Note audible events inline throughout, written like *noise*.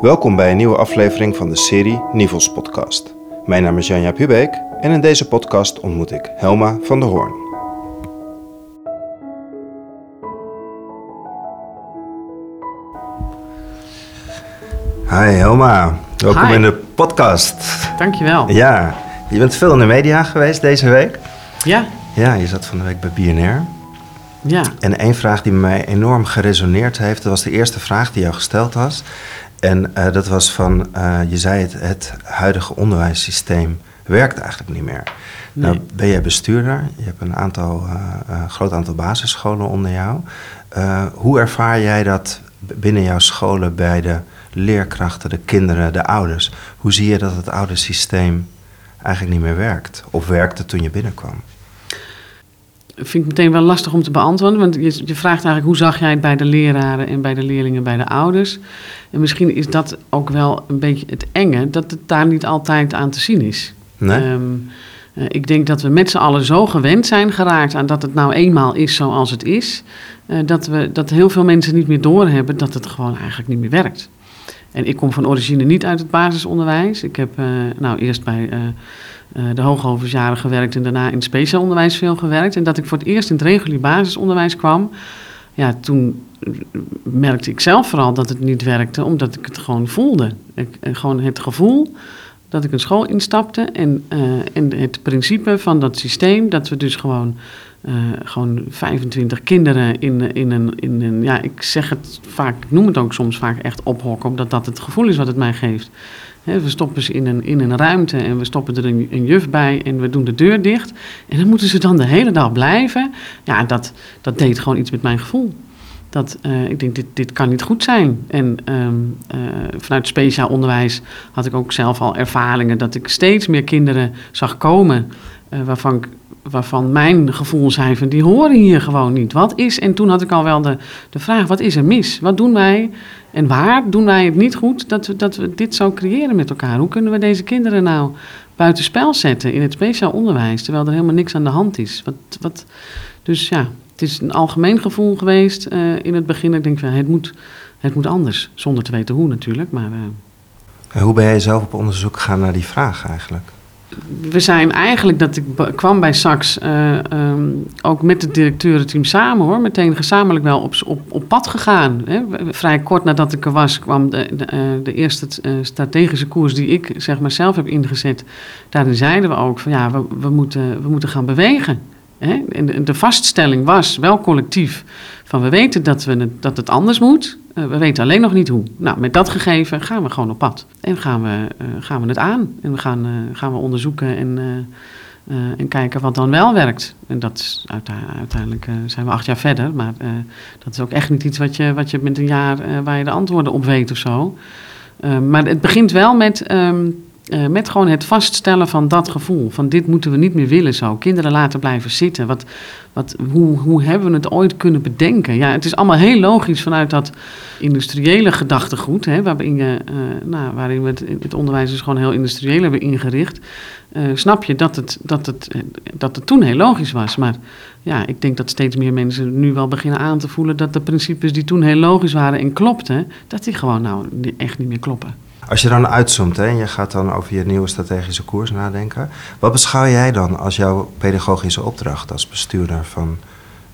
Welkom bij een nieuwe aflevering van de serie Nivels Podcast. Mijn naam is Janja Pubeek en in deze podcast ontmoet ik Helma van der Hoorn. Hi Helma, welkom Hi. in de podcast. Dankjewel. Ja, je bent veel in de media geweest deze week. Ja, Ja, je zat van de week bij BNR. ja. En één vraag die mij enorm geresoneerd heeft, dat was de eerste vraag die jou gesteld was. En eh, dat was van, eh, je zei het, het huidige onderwijssysteem werkt eigenlijk niet meer. Nou ben jij bestuurder, je hebt een aantal, eh, groot aantal basisscholen onder jou. Hoe ervaar jij dat binnen jouw scholen bij de leerkrachten, de kinderen, de ouders? Hoe zie je dat het oude systeem eigenlijk niet meer werkt? Of werkte toen je binnenkwam? Vind ik meteen wel lastig om te beantwoorden. Want je, je vraagt eigenlijk hoe zag jij het bij de leraren en bij de leerlingen, bij de ouders. En misschien is dat ook wel een beetje het enge, dat het daar niet altijd aan te zien is. Nee? Ehm, eh, ik denk dat we met z'n allen zo gewend zijn geraakt aan dat het nou eenmaal is zoals het is. eh, dat, we, dat heel veel mensen niet meer doorhebben dat het gewoon eigenlijk niet meer werkt. En ik kom van origine niet uit het basisonderwijs. Ik heb eh, nou eerst bij eh, de hoogoverjaren gewerkt en daarna in het speciaal onderwijs veel gewerkt. En dat ik voor het eerst in het regulier basisonderwijs kwam, ja, toen merkte ik zelf vooral dat het niet werkte, omdat ik het gewoon voelde. Ik, eh, gewoon het gevoel dat ik een school instapte en, eh, en het principe van dat systeem, dat we dus gewoon, gewoon 25 kinderen in, in, een, in een, ja, ik zeg het vaak, ik noem het ook soms vaak echt ophokken, omdat dat het gevoel is wat het mij geeft. We stoppen ze in een, in een ruimte en we stoppen er een, juf bij en we doen de deur dicht. En dan moeten ze dan de hele dag blijven. Ja, dat, dat deed gewoon iets met mijn gevoel. Dat, eh, ik denk, dit, dit kan niet goed zijn. En ehm, eh, vanuit speciaal onderwijs had ik ook zelf al ervaringen dat ik steeds meer kinderen zag komen eh, waarvan, waarvan mijn gevoel zei van die horen hier gewoon niet. Wat is, en toen had ik al wel de, de vraag, wat is er mis? Wat doen wij en waar doen wij het niet goed dat we, dat we dit zo creëren met elkaar? Hoe kunnen we deze kinderen nou buitenspel zetten in het speciaal onderwijs, terwijl er helemaal niks aan de hand is? Wat, wat, dus ja, het is een algemeen gevoel geweest eh, in het begin. Ik denk van het moet, het moet anders, zonder te weten hoe natuurlijk. Maar eh, hoe ben jij zelf op onderzoek gegaan naar die vraag eigenlijk? We zijn eigenlijk dat ik kwam bij Sax eh, ehm, ook met het directeurenteam samen hoor, meteen gezamenlijk wel op, op, op pad gegaan. Hè. Vrij kort nadat ik er was, kwam de, de, eh, de eerste eh, strategische koers die ik zeg maar zelf heb ingezet. Daarin zeiden we ook van ja, we, we, moeten, we moeten gaan bewegen. De, vaststelling was wel collectief van we weten dat, we het, dat het anders moet. Eh, we weten alleen nog niet hoe. Nou, met dat gegeven gaan we gewoon op pad. En gaan we, eh, gaan we het aan. En we gaan, eh, gaan we onderzoeken en, en kijken wat dan wel werkt. En dat is uite- uiteindelijk zijn we acht jaar verder. Maar dat is ook echt niet iets wat je, wat je met een jaar waar je de antwoorden op weet of zo. Maar het begint wel met, ehm, eh, met gewoon het vaststellen van dat gevoel. Van dit moeten we niet meer willen zo. Kinderen laten blijven zitten. Wat, wat, hoe, hoe hebben we het ooit kunnen bedenken? Ja, het is allemaal heel logisch vanuit dat industriële gedachtegoed. Hè, waarin, eh, nou, waarin we het, het onderwijs dus gewoon heel industrieel hebben ingericht. eh, snap je dat het, dat, het, dat het toen heel logisch was. Maar ja, ik denk dat steeds meer mensen nu wel beginnen aan te voelen... dat de principes die toen heel logisch waren en klopten... dat die gewoon nou echt niet meer kloppen. Als je dan uitzoomt hè, en je gaat dan over je nieuwe strategische koers nadenken, wat beschouw jij dan als jouw pedagogische opdracht als bestuurder van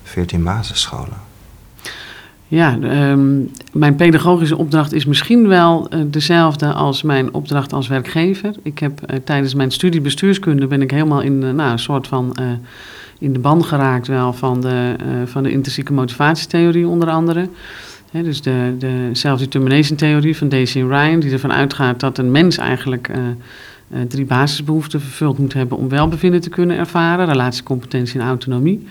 14 basisscholen? Ja, ehm, mijn pedagogische opdracht is misschien wel eh, dezelfde als mijn opdracht als werkgever. Ik heb eh, tijdens mijn studie bestuurskunde ben ik helemaal in eh, nou, een soort van in de band geraakt wel van de, van de intrinsieke motivatietheorie onder andere. Dus de, de self-determination theorie van Daisy Ryan, die ervan uitgaat dat een mens eigenlijk eh, eh, drie basisbehoeften vervuld moet hebben om welbevinden te kunnen ervaren: relatie, competentie en autonomie.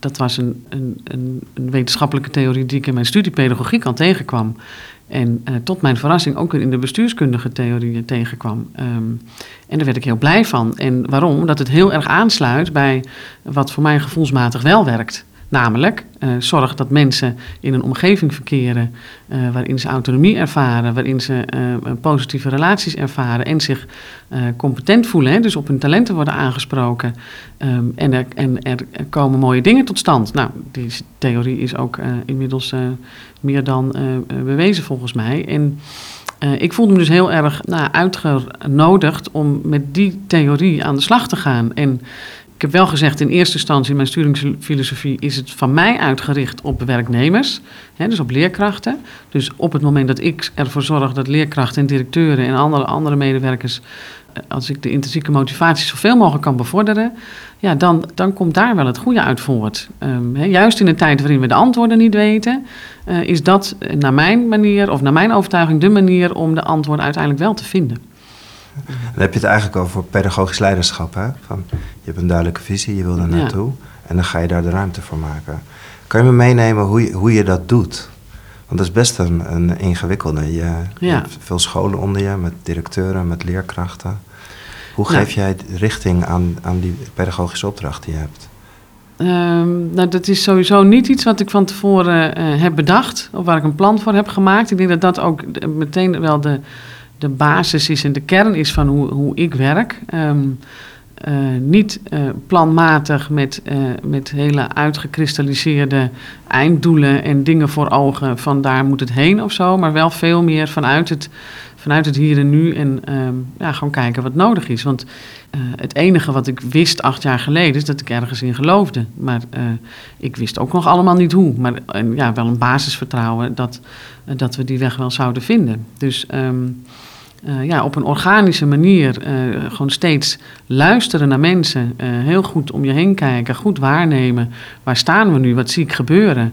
Dat was een, een, een, een wetenschappelijke theorie die ik in mijn studie pedagogiek al tegenkwam. En eh, tot mijn verrassing ook in de bestuurskundige theorieën tegenkwam. Ehm, en daar werd ik heel blij van. En waarom? Omdat het heel erg aansluit bij wat voor mij gevoelsmatig wel werkt. Namelijk, eh, zorg dat mensen in een omgeving verkeren eh, waarin ze autonomie ervaren, waarin ze eh, positieve relaties ervaren en zich competent voelen, dus op hun talenten worden aangesproken. Ehm, en, er, en er komen mooie dingen tot stand. Nou, die theorie is ook inmiddels meer dan bewezen volgens mij. En Uh, ik voelde me dus heel erg nou, uitgenodigd om met die theorie aan de slag te gaan. En ik heb wel gezegd in eerste instantie in mijn sturingsfilosofie is het van mij uitgericht op werknemers, hè, dus op leerkrachten. Dus op het moment dat ik ervoor zorg dat leerkrachten en directeuren en andere, andere medewerkers, eh, als ik de intrinsieke motivatie zoveel mogelijk kan bevorderen, ja, dan, dan komt daar wel het goede uit voort. Um, juist in een tijd waarin we de antwoorden niet weten, uh, is dat naar mijn manier of naar mijn overtuiging de manier om de antwoorden uiteindelijk wel te vinden. Dan heb je het eigenlijk over pedagogisch leiderschap. Hè? Van, je hebt een duidelijke visie, je wil er naartoe. En dan ga je daar de ruimte voor maken. Kan je me meenemen hoe je, hoe je dat doet? Want dat is best een, een ingewikkelde. Je, hebt veel scholen onder je, met directeuren, met leerkrachten. Hoe geef jij richting aan, aan die pedagogische opdracht die je hebt? Um, nou, dat is sowieso niet iets wat ik van tevoren uh, heb bedacht. Of waar ik een plan voor heb gemaakt. Ik denk dat dat ook meteen wel de, de basis is en de kern is van hoe, hoe ik werk. Um, uh, niet uh, planmatig met, uh, met hele uitgekristalliseerde einddoelen en dingen voor ogen van daar moet het heen of zo, maar wel veel meer vanuit het, vanuit het hier en nu en ehm, ja, gewoon kijken wat nodig is. Want het enige wat ik wist acht jaar geleden is dat ik ergens in geloofde, maar ik wist ook nog allemaal niet hoe. Maar ja, wel een basisvertrouwen dat, dat we die weg wel zouden vinden. Dus. Um, uh, ja, op een organische manier uh, gewoon steeds luisteren naar mensen. Uh, heel goed om je heen kijken, goed waarnemen. Waar staan we nu? Wat zie ik gebeuren?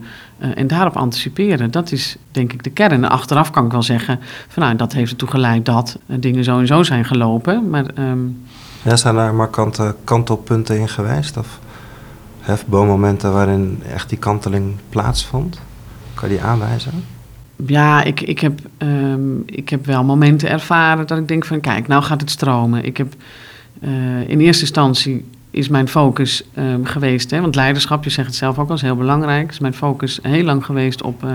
en daarop anticiperen. Dat is denk ik de kern. En achteraf kan ik wel zeggen, van, nou, dat heeft ertoe geleid dat dingen zo en zo zijn gelopen. Maar, um... ja, zijn daar markante kantelpunten in geweest? Of hefboommomenten waarin echt die kanteling plaatsvond? Kan je die aanwijzen? Ja, ik, ik, heb, um, ik heb wel momenten ervaren dat ik denk van kijk, nou gaat het stromen. Ik heb uh, in eerste instantie is mijn focus um, geweest, hè, want leiderschap, je zegt het zelf ook al, is heel belangrijk. Is mijn focus heel lang geweest op, uh,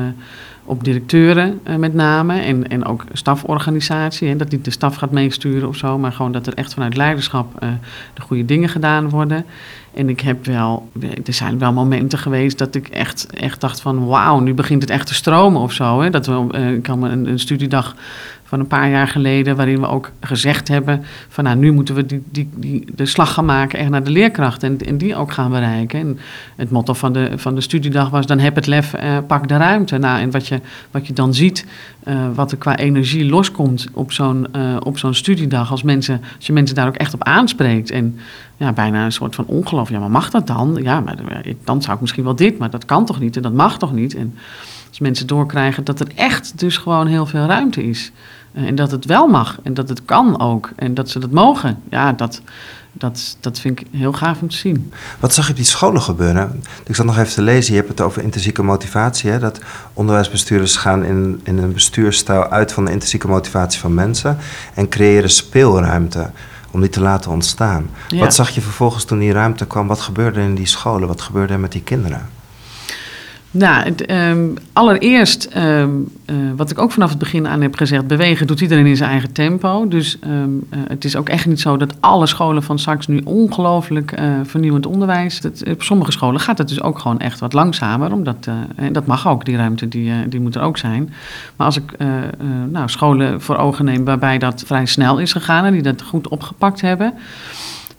op directeuren uh, met name en, en ook staforganisatie. Hè, dat niet de staf gaat meesturen of zo, maar gewoon dat er echt vanuit leiderschap de goede dingen gedaan worden. En ik heb wel, er zijn wel momenten geweest dat ik echt, echt dacht van wauw, nu begint het echt te stromen of zo. Hè? Dat we, ik kan me een, een studiedag van een paar jaar geleden, waarin we ook gezegd hebben van nou, nu moeten we die, die, die, de slag gaan maken naar de leerkracht en, en die ook gaan bereiken. En het motto van de, van de studiedag was dan heb het lef, uh, pak de ruimte. Nou, en wat je, wat je dan ziet, uh, wat er qua energie loskomt op zo'n uh, op zo'n studiedag, als, mensen, als je mensen daar ook echt op aanspreekt en ja, bijna een soort van ongeloof. Ja, maar mag dat dan? Ja, maar dan zou ik misschien wel dit, maar dat kan toch niet en dat mag toch niet? En als mensen doorkrijgen dat er echt dus gewoon heel veel ruimte is. Eh, en dat het wel mag en dat het kan ook en dat ze dat mogen. Ja, dat, dat, dat vind ik heel gaaf om te zien. Wat zag je op die scholen gebeuren? Ik zat nog even te lezen, je hebt het over intrinsieke motivatie. Hè? Dat onderwijsbestuurders gaan in, in een bestuurstijl uit van de intrinsieke motivatie van mensen en creëren speelruimte om die te laten ontstaan. Ja. Wat zag je vervolgens toen die ruimte kwam? Wat gebeurde in die scholen? Wat gebeurde er met die kinderen? Nou, um, allereerst, um, uh, wat ik ook vanaf het begin aan heb gezegd, bewegen doet iedereen in zijn eigen tempo. Dus um, uh, het is ook echt niet zo dat alle scholen van straks nu ongelooflijk uh, vernieuwend onderwijs. Dat, op sommige scholen gaat het dus ook gewoon echt wat langzamer, omdat en dat mag ook, die ruimte die, die moet er ook zijn. Maar als ik nou, scholen voor ogen neem waarbij dat vrij snel is gegaan en die dat goed opgepakt hebben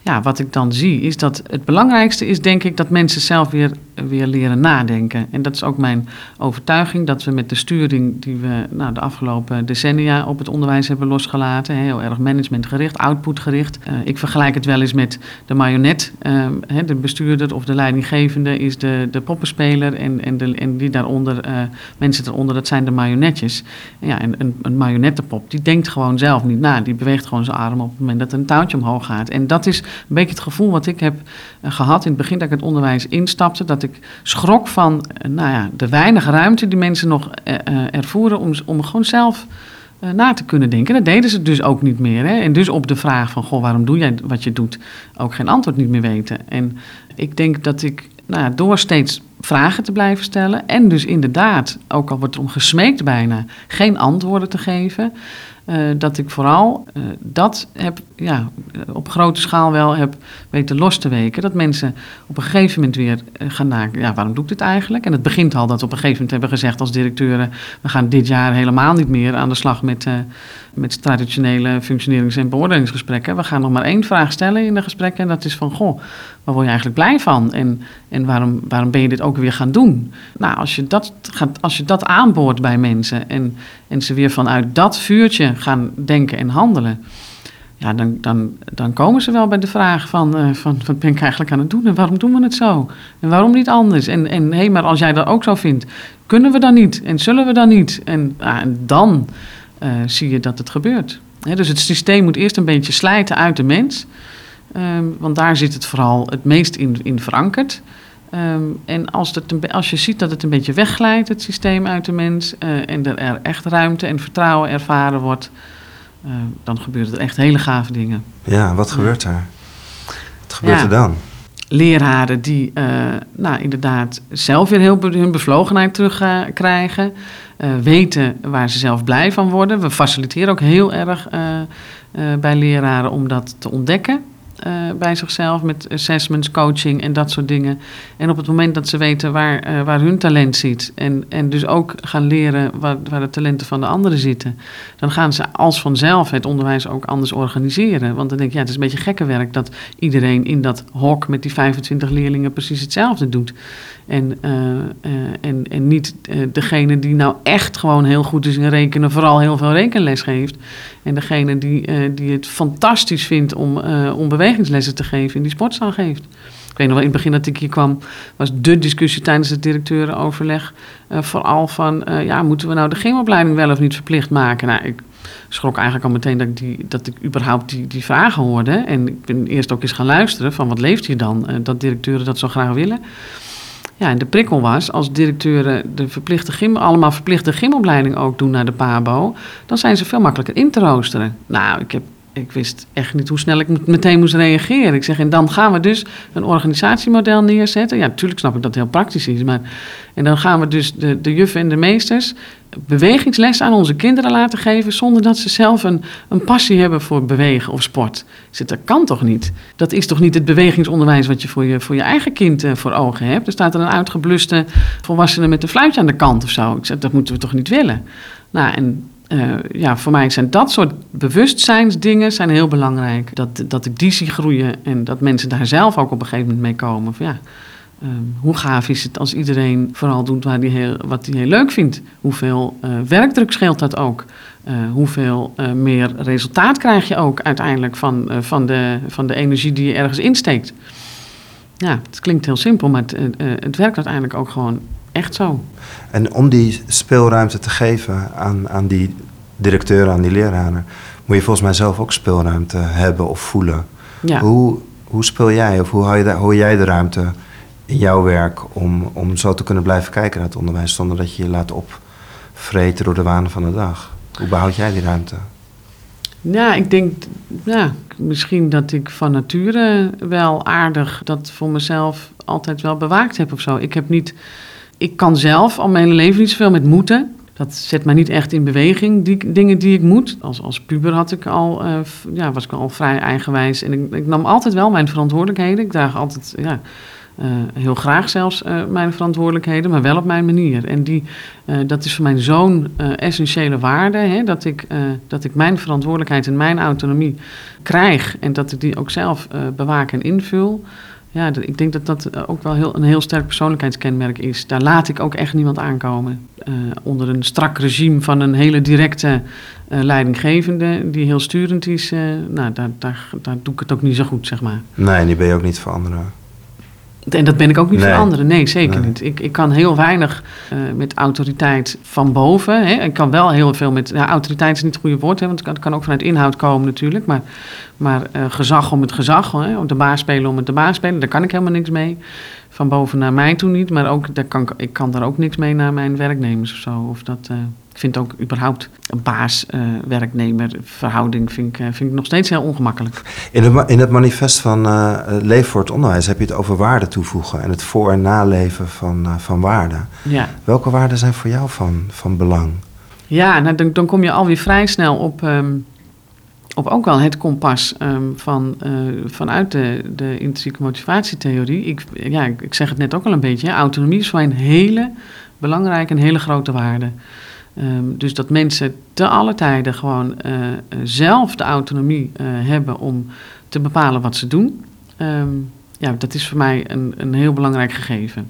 ja, wat ik dan zie is dat het belangrijkste is, denk ik, dat mensen zelf weer, weer leren nadenken. En dat is ook mijn overtuiging dat we met de sturing die we nou, de afgelopen decennia op het onderwijs hebben losgelaten, heel erg managementgericht, outputgericht. Uh, ik vergelijk het wel eens met de marionet. Uh, de bestuurder of de leidinggevende is de, de poppenspeler en, en, de, en die daaronder, uh, mensen daaronder, dat zijn de marionetjes. Ja, en een, een marionettenpop, die denkt gewoon zelf niet na. Die beweegt gewoon zijn arm op het moment dat een touwtje omhoog gaat. En dat is een beetje het gevoel wat ik heb gehad in het begin dat ik het onderwijs instapte. Dat ik schrok van uh, nou ja, de weinige ruimte die mensen nog uh, ervoeren om, om gewoon zelf na te kunnen denken. Dat deden ze dus ook niet meer. Hè? En dus op de vraag van, goh, waarom doe jij wat je doet, ook geen antwoord niet meer weten. En ik denk dat ik nou ja, door steeds vragen te blijven stellen en dus inderdaad, ook al wordt er om gesmeekt bijna, geen antwoorden te geven, eh, dat ik vooral eh, dat heb, ja, op grote schaal wel heb weten los te weken. Dat mensen op een gegeven moment weer eh, gaan nadenken, ja, waarom doe ik dit eigenlijk? En het begint al dat we op een gegeven moment hebben gezegd als directeuren, we gaan dit jaar helemaal niet meer aan de slag met, eh, met traditionele functionerings- en beoordelingsgesprekken. We gaan nog maar één vraag stellen in de gesprekken en dat is van, goh, waar word je eigenlijk blij van? En, en waarom, waarom ben je dit ook weer gaan doen? Nou, als je dat, gaat, als je dat aanboort bij mensen en, en ze weer vanuit dat vuurtje gaan denken en handelen, ja, dan, dan, dan komen ze wel bij de vraag van, eh, van wat ben ik eigenlijk aan het doen en waarom doen we het zo? En waarom niet anders? En, en hé, maar als jij dat ook zo vindt, kunnen we dan niet? En zullen we dan niet? En, ah, en dan eh, zie je dat het gebeurt. Dus het systeem moet eerst een beetje slijten uit de mens. Ehm, want daar zit het vooral het meest in, in verankerd. Ehm, en als, een, als je ziet dat het een beetje wegglijdt, het systeem uit de mens, eh, en er, er echt ruimte en vertrouwen ervaren wordt, eh, dan gebeuren er echt hele gave dingen. Ja, wat gebeurt er? Wat gebeurt Ja. er dan? Leraren die eh, nou, inderdaad zelf weer heel hun bevlogenheid terugkrijgen, weten waar ze zelf blij van worden. We faciliteren ook heel erg eh, eh, bij leraren om dat te ontdekken. Eh, bij zichzelf met assessments, coaching en dat soort dingen. En op het moment dat ze weten waar, eh, waar hun talent zit en, en dus ook gaan leren waar, waar de talenten van de anderen zitten, dan gaan ze als vanzelf het onderwijs ook anders organiseren. Want dan denk je, ja, het is een beetje gekke werk dat iedereen in dat hok met die 25 leerlingen precies hetzelfde doet. En, eh, eh, en, en niet eh, degene die nou echt gewoon heel goed is in rekenen, vooral heel veel rekenles geeft. En degene die, die het fantastisch vindt om, om bewegingslessen te geven, in die sportzaal geeft. Ik weet nog wel, in het begin dat ik hier kwam, was de discussie tijdens het directeurenoverleg vooral van, ja, moeten we nou de gymopleiding wel of niet verplicht maken? Nou, ik schrok eigenlijk al meteen dat ik, die, dat ik überhaupt die, die vragen hoorde. En ik ben eerst ook eens gaan luisteren van, wat leeft hier dan? dat directeuren dat zo graag willen. Ja, en de prikkel was, als directeuren de verplichte gym, allemaal verplichte gymopleiding ook doen naar de PABO, dan zijn ze veel makkelijker in te roosteren. Nou, ik, heb, ik wist echt niet hoe snel ik meteen moest reageren. Ik zeg, en dan gaan we dus een organisatiemodel neerzetten. Ja, natuurlijk snap ik dat het heel praktisch is, maar... En dan gaan we dus de, de juffen en de meesters bewegingsles aan onze kinderen laten geven... zonder dat ze zelf een, een passie hebben voor bewegen of sport. Ik zeg, dat kan toch niet? Dat is toch niet het bewegingsonderwijs wat je voor je, voor je eigen kind eh, voor ogen hebt? Er staat er een uitgebluste volwassene met een fluitje aan de kant of zo. Ik zeg, dat moeten we toch niet willen? Nou, en eh, ja, voor mij zijn dat soort bewustzijnsdingen zijn heel belangrijk. Dat, dat ik die zie groeien en dat mensen daar zelf ook op een gegeven moment mee komen. Van, ja, ehm, hoe gaaf is het als iedereen vooral doet waar die heel, wat hij heel leuk vindt? Hoeveel eh, werkdruk scheelt dat ook? Eh, hoeveel meer resultaat krijg je ook uiteindelijk van, van, de, van de energie die je ergens insteekt? Ja, het klinkt heel simpel, maar het, het werkt uiteindelijk ook gewoon echt zo. En om die speelruimte te geven aan, aan die directeuren, aan die leraren, moet je volgens mij zelf ook speelruimte hebben of voelen. Ja. Hoe, hoe speel jij of hoe hou, je, de- jij de ruimte in jouw werk om, om zo te kunnen blijven kijken naar het onderwijs zonder dat je je laat opvreten door de waan van de dag? Hoe behoud jij die ruimte? Ja, ik denk, ja, misschien dat ik van nature wel aardig dat voor mezelf altijd wel bewaakt heb of zo. Ik heb niet, ik kan zelf al mijn leven niet zoveel met moeten. Dat zet mij niet echt in beweging, die dingen die ik moet. Als, als puber had ik al, eh, ja, was ik al vrij eigenwijs. En ik, ik nam altijd wel mijn verantwoordelijkheden. Ik draag altijd, ja, eh, heel graag zelfs eh, mijn verantwoordelijkheden, maar wel op mijn manier. En die, dat is voor mij zo'n essentiële waarde, hè, dat, ik, dat ik mijn verantwoordelijkheid en mijn autonomie krijg en dat ik die ook zelf bewaak en invul. Ja, ik denk dat dat eh, ook wel heel, een heel sterk persoonlijkheidskenmerk is. Daar laat ik ook echt niemand aankomen. Eh, onder een strak regime van een hele directe eh, leidinggevende, die heel sturend is, nou, daar, daar, daar doe ik het ook niet zo goed, zeg maar. Nee, die ben je ook niet veranderen. En dat ben ik ook niet Nee. voor anderen. Nee, zeker Nee. niet. Ik, ik kan heel weinig eh, met autoriteit van boven. Hè. Ik kan wel heel veel met... Ja, autoriteit is niet het goede woord, hè, want het kan, het kan ook vanuit inhoud komen natuurlijk. Maar, maar eh, gezag om het gezag, hè, om de baas spelen om het de baas spelen, daar kan ik helemaal niks mee. Van boven naar mij toe niet. Maar ook, daar kan, ik- ik kan daar ook niks mee naar mijn werknemers of zo. Of dat, eh, ik vind ook überhaupt een baas-werknemer verhouding vind ik, eh, vind ik nog steeds heel ongemakkelijk. In het, in het manifest van eh Leef voor het Onderwijs heb je het over waarde toevoegen en het voor- en naleven van, eh, van waarden. Ja. Welke waarden zijn voor jou van, van belang? Ja, nou, dan, dan kom je alweer vrij snel op, ehm, op ook wel het kompas ehm, van, eh, vanuit de, de intrinsieke motivatietheorie. Ik, ja, ik, zeg het net ook al een beetje, autonomie is voor mij een hele belangrijke en hele grote waarde. Ehm, dus dat mensen te alle tijden gewoon eh, zelf de autonomie eh, hebben om te bepalen wat ze doen. Ehm, ja, dat is voor mij een, een heel belangrijk gegeven.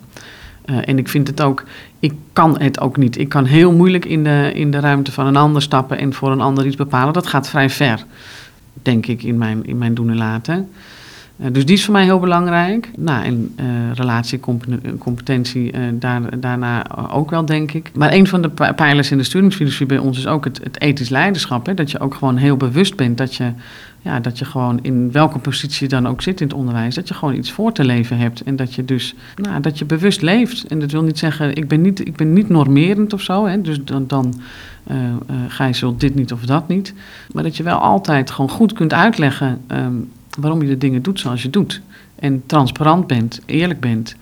Eh, en ik vind het ook, ik kan het ook niet. Ik kan heel moeilijk in de, in de ruimte van een ander stappen en voor een ander iets bepalen. Dat gaat vrij ver, denk ik, in mijn, in mijn doen en laten. Uh, dus die is voor mij heel belangrijk. Nou, en uh, relatie, competentie, uh, daar, daarna ook wel, denk ik. Maar een van de pijlers in de sturingsfilosofie bij ons is ook het, het ethisch leiderschap. Hè? Dat je ook gewoon heel bewust bent dat je ja, dat je gewoon in welke positie dan ook zit in het onderwijs, dat je gewoon iets voor te leven hebt. En dat je dus, nou, dat je bewust leeft. En dat wil niet zeggen, ik ben niet, ik ben niet normerend of zo. Hè, dus dan, dan ga je zult dit niet of dat niet. Maar dat je wel altijd gewoon goed kunt uitleggen um, waarom je de dingen doet zoals je doet. En transparant bent, eerlijk bent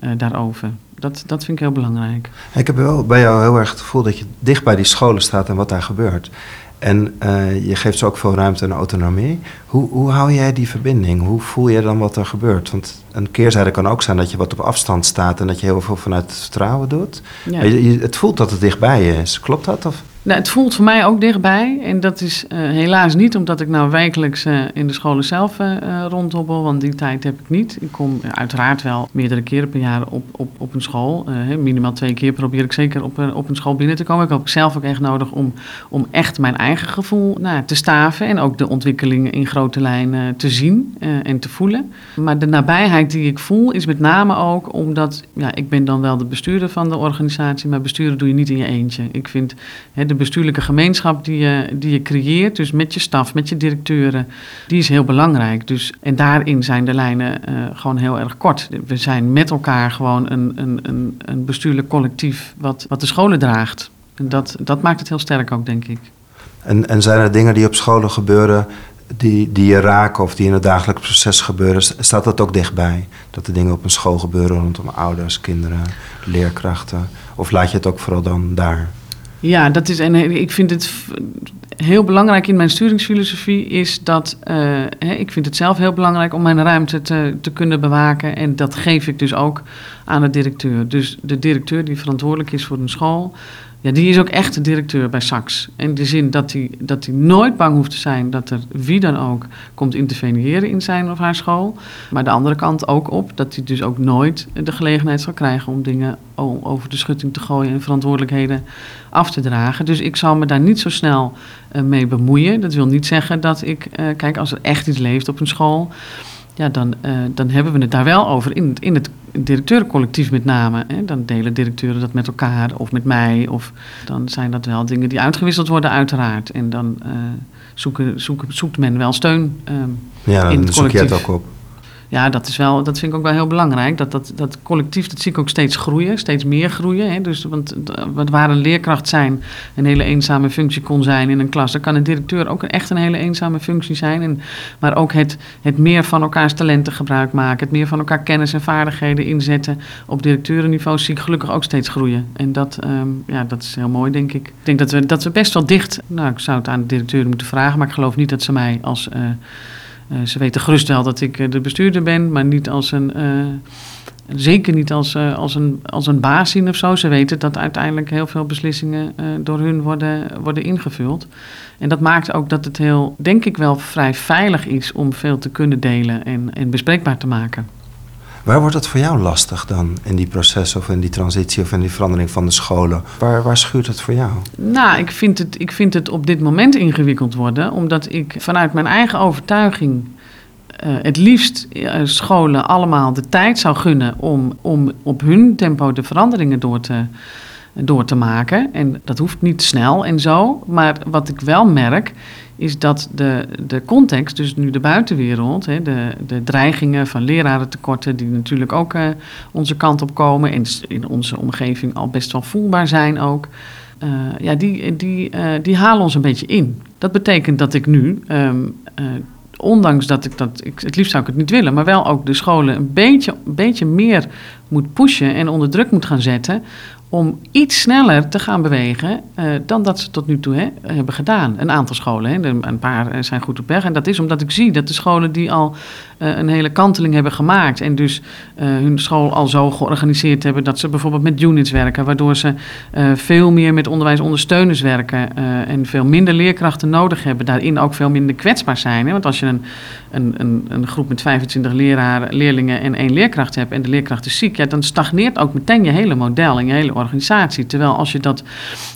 uh, daarover. Dat, dat vind ik heel belangrijk. Ik heb wel bij jou heel erg het gevoel dat je dicht bij die scholen staat en wat daar gebeurt. En uh, je geeft ze ook veel ruimte en autonomie. Hoe, hoe hou jij die verbinding? Hoe voel je dan wat er gebeurt? Want een keerzijde kan ook zijn dat je wat op afstand staat en dat je heel veel vanuit het vertrouwen doet. Ja. Je, je, het voelt dat het dichtbij je is. Klopt dat? Of? Nou, het voelt voor mij ook dichtbij. En dat is uh, helaas niet omdat ik nou wekelijks uh, in de scholen zelf uh. Want die tijd heb ik niet. Ik kom uiteraard wel meerdere keren per jaar op, op, op een school. minimaal twee keer probeer ik zeker op, op een school binnen te komen. Ik heb ik zelf ook echt nodig om, om echt mijn eigen gevoel nou, te staven. En ook de ontwikkelingen in grote lijnen te zien en te voelen. Maar de nabijheid die ik voel is met name ook omdat... Ja, ik ben dan wel de bestuurder van de organisatie. Maar besturen doe je niet in je eentje. Ik vind... Hè, de bestuurlijke gemeenschap die je, die je creëert, dus met je staf, met je directeuren, die is heel belangrijk. Dus, en daarin zijn de lijnen uh, gewoon heel erg kort. We zijn met elkaar gewoon een, een, een, een bestuurlijk collectief wat, wat de scholen draagt. En dat, dat maakt het heel sterk ook, denk ik. En, en zijn er dingen die op scholen gebeuren die, die je raken of die in het dagelijks proces gebeuren, staat dat ook dichtbij? Dat er dingen op een school gebeuren rondom ouders, kinderen, leerkrachten? Of laat je het ook vooral dan daar? Ja, dat is, en ik vind het heel belangrijk in mijn sturingsfilosofie is dat hè, ik vind het zelf heel belangrijk om mijn ruimte te, te kunnen bewaken. En dat geef ik dus ook aan de directeur. Dus de directeur die verantwoordelijk is voor een school, ja, die is ook echt de directeur bij Sax. In de zin dat hij, dat nooit bang hoeft te zijn dat er wie dan ook komt interveneren in zijn of haar school. Maar de andere kant ook op dat hij dus ook nooit de gelegenheid zal krijgen om dingen over de schutting te gooien en verantwoordelijkheden af te dragen. Dus ik zal me daar niet zo snel uh, mee bemoeien. Dat wil niet zeggen dat ik, uh, kijk, als er echt iets leeft op een school ja, dan, uh, dan hebben we het daar wel over in, in het directeurencollectief met name. Hè. Dan delen directeuren dat met elkaar of met mij. Of dan zijn dat wel dingen die uitgewisseld worden uiteraard. En dan uh, zoeken, zoeken, zoekt men wel steun um, ja, in het collectief. zoek je het ook op ja, dat, is wel, dat vind ik ook wel heel belangrijk. Dat, dat, dat collectief, dat zie ik ook steeds groeien, steeds meer groeien. Hè? Dus, want waar een leerkracht zijn een hele eenzame functie kon zijn in een klas, dan kan een directeur ook echt een hele eenzame functie zijn. En, maar ook het, het meer van elkaars talenten gebruik maken, het meer van elkaar kennis en vaardigheden inzetten. Op directeurenniveau zie ik gelukkig ook steeds groeien. En dat, um, ja, dat is heel mooi, denk ik. Ik denk dat we, dat we best wel dicht, nou, ik zou het aan de directeur moeten vragen, maar ik geloof niet dat ze mij als. Uh, ze weten gerust wel dat ik de bestuurder ben, maar niet als een. Uh, zeker niet als, als, een, als een baas zien of zo. Ze weten dat uiteindelijk heel veel beslissingen door hun worden, worden ingevuld. En dat maakt ook dat het heel, denk ik wel, vrij veilig is om veel te kunnen delen en, en bespreekbaar te maken. Waar wordt het voor jou lastig dan in die proces of in die transitie of in die verandering van de scholen? Waar, waar schuurt het voor jou? Nou, ik vind, het, ik vind het op dit moment ingewikkeld worden, omdat ik vanuit mijn eigen overtuiging uh, het liefst uh, scholen allemaal de tijd zou gunnen om, om op hun tempo de veranderingen door te, door te maken. En dat hoeft niet snel en zo, maar wat ik wel merk is dat de, de context, dus nu de buitenwereld, hè, de, de dreigingen van lerarentekorten, die natuurlijk ook uh, onze kant op komen en in onze omgeving al best wel voelbaar zijn ook, uh, ja, die, die, uh, die halen ons een beetje in. Dat betekent dat ik nu, um, ondanks dat ik dat, ik, het liefst zou ik het niet willen, maar wel ook de scholen een beetje, een beetje meer moet pushen en onder druk moet gaan zetten om iets sneller te gaan bewegen uh, dan dat ze tot nu toe hebben gedaan. Een aantal scholen, hè. een paar eh, zijn goed op weg. En dat is omdat ik zie dat de scholen die al uh, een hele kanteling hebben gemaakt... en dus hun school al zo georganiseerd hebben... dat ze bijvoorbeeld met units werken... waardoor ze veel meer met onderwijsondersteuners werken... en veel minder leerkrachten nodig hebben. Daarin ook veel minder kwetsbaar zijn. Hè. Want als je een, een, een, een groep met 25 leraren, leerlingen en één leerkracht hebt... en de leerkracht is ziek... Ja, dan stagneert ook meteen je hele model en je hele organisatie. Terwijl als je, dat,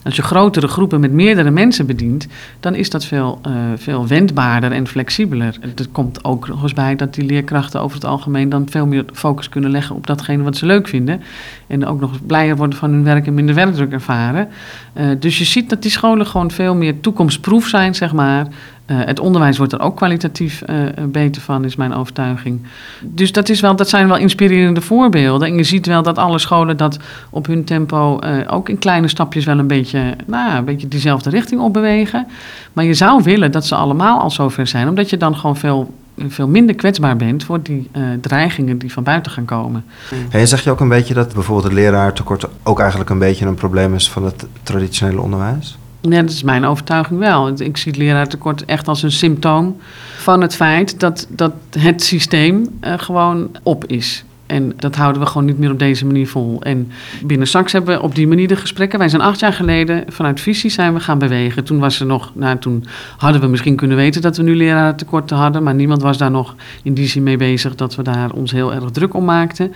als je grotere groepen met meerdere mensen bedient, dan is dat veel, veel wendbaarder en flexibeler. Er komt ook nog eens bij dat die leerkrachten over het algemeen dan veel meer focus kunnen leggen op datgene wat ze leuk vinden. En ook nog blijer worden van hun werk en minder werkdruk ervaren. Uh, dus je ziet dat die scholen gewoon veel meer toekomstproef zijn, zeg maar. Uh, het onderwijs wordt er ook kwalitatief uh, beter van, is mijn overtuiging. Dus dat, is wel, dat zijn wel inspirerende voorbeelden. En je ziet wel dat alle scholen dat op hun tempo ook in kleine stapjes wel een beetje, nou, een beetje diezelfde richting op bewegen. Maar je zou willen dat ze allemaal al zover zijn, omdat je dan gewoon veel veel minder kwetsbaar bent voor die uh, dreigingen die van buiten gaan komen. En zeg je ook een beetje dat bijvoorbeeld het leraartekort ook eigenlijk een beetje een probleem is van het traditionele onderwijs? Ja, dat is mijn overtuiging wel. Ik zie het leraartekort echt als een symptoom van het feit dat, dat het systeem uh, gewoon op is. En dat houden we gewoon niet meer op deze manier vol. En binnen SAX hebben we op die manier de gesprekken. Wij zijn acht jaar geleden vanuit visie zijn we gaan bewegen. Toen was er nog, nou, toen hadden we misschien kunnen weten dat we nu lerarentekorten hadden. Maar niemand was daar nog in die zin mee bezig dat we daar ons heel erg druk om maakten.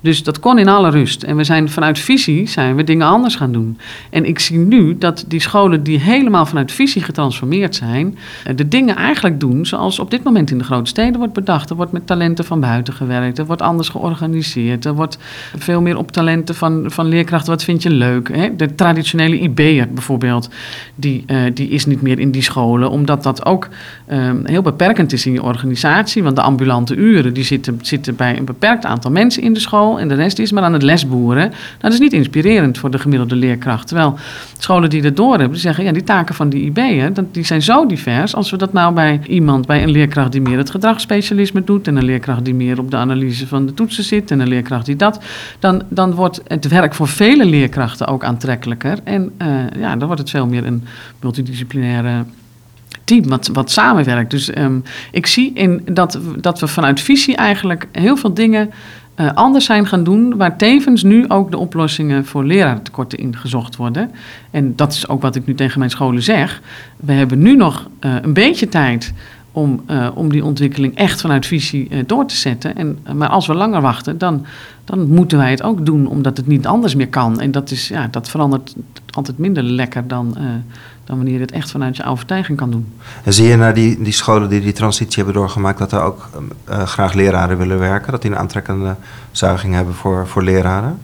Dus dat kon in alle rust. En we zijn vanuit visie zijn we dingen anders gaan doen. En ik zie nu dat die scholen die helemaal vanuit visie getransformeerd zijn, eh, de dingen eigenlijk doen zoals op dit moment in de grote steden wordt bedacht. Er wordt met talenten van buiten gewerkt, er wordt anders georganiseerd, er wordt veel meer op talenten van, van leerkrachten. Wat vind je leuk? Hè? De traditionele IB'er bijvoorbeeld, die, uh, die is niet meer in die scholen, omdat dat ook um, heel beperkend is in je organisatie. Want de ambulante uren die zitten, zitten bij een beperkt aantal mensen in de school en de rest is maar aan het lesboeren. Dat is niet inspirerend voor de gemiddelde leerkracht. Terwijl scholen die dat door hebben, die zeggen ja, die taken van die IB'en, die zijn zo divers. Als we dat nou bij iemand, bij een leerkracht die meer het gedragsspecialisme doet en een leerkracht die meer op de analyse van de toetsen zit en een leerkracht die dat, dan, dan wordt het werk voor vele leerkrachten ook aantrekkelijker. En uh, ja, dan wordt het veel meer een multidisciplinaire team wat, wat samenwerkt. Dus um, ik zie in dat, dat we vanuit visie eigenlijk heel veel dingen uh, anders zijn gaan doen, waar tevens nu ook de oplossingen voor leraartekorten in gezocht worden. En dat is ook wat ik nu tegen mijn scholen zeg. We hebben nu nog uh, een beetje tijd om, uh, om die ontwikkeling echt vanuit visie door te zetten. En, maar als we langer wachten, dan, dan moeten wij het ook doen, omdat het niet anders meer kan. En dat, is, ja, dat verandert altijd minder lekker dan, dan wanneer je het echt vanuit je overtuiging kan doen. En zie je naar die, die scholen die die transitie hebben doorgemaakt, dat er ook graag leraren willen werken? Dat die een aantrekkende zuiging hebben voor, voor leraren?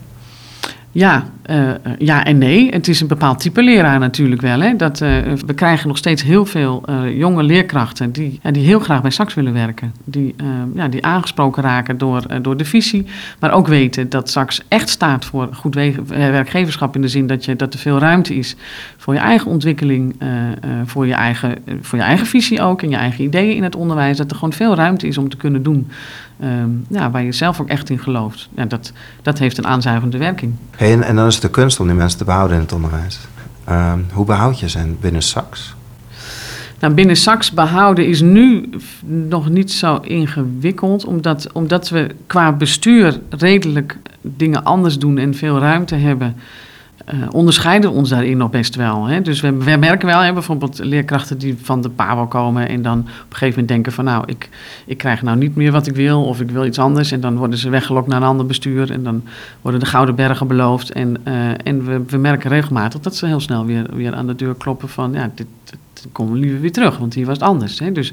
Ja, uh, ja en nee. Het is een bepaald type leraar natuurlijk wel. Hè. Dat, uh, we krijgen nog steeds heel veel jonge leerkrachten die, die heel graag bij SAX willen werken. Die, ja, die aangesproken raken door, door de visie. Maar ook weten dat SAX echt staat voor goed werkgeverschap in de zin dat, je, dat er veel ruimte is voor je eigen ontwikkeling, voor, je eigen, voor je eigen visie ook en je eigen ideeën in het onderwijs. Dat er gewoon veel ruimte is om te kunnen doen um, ja, waar je zelf ook echt in gelooft. Ja, dat, dat heeft een aanzuigende werking. Hey, en, en dan is het de kunst om die mensen te behouden in het onderwijs. Um, hoe behoud je ze binnen SAX? Nou, binnen SAX behouden is nu nog niet zo ingewikkeld, omdat, omdat we qua bestuur redelijk dingen anders doen en veel ruimte hebben. Uh, onderscheiden ons daarin nog best wel. Hè? Dus we, we, merken wel, hè, bijvoorbeeld leerkrachten die van de PABO komen en dan op een gegeven moment denken van nou, ik, ik krijg nou niet meer wat ik wil of ik wil iets anders. En dan worden ze weggelokt naar een ander bestuur en dan worden de gouden bergen beloofd. En, uh, en we, we merken regelmatig dat ze heel snel weer, weer aan de deur kloppen van ja, dit, kom we liever weer terug, want hier was het anders. Hè? Dus,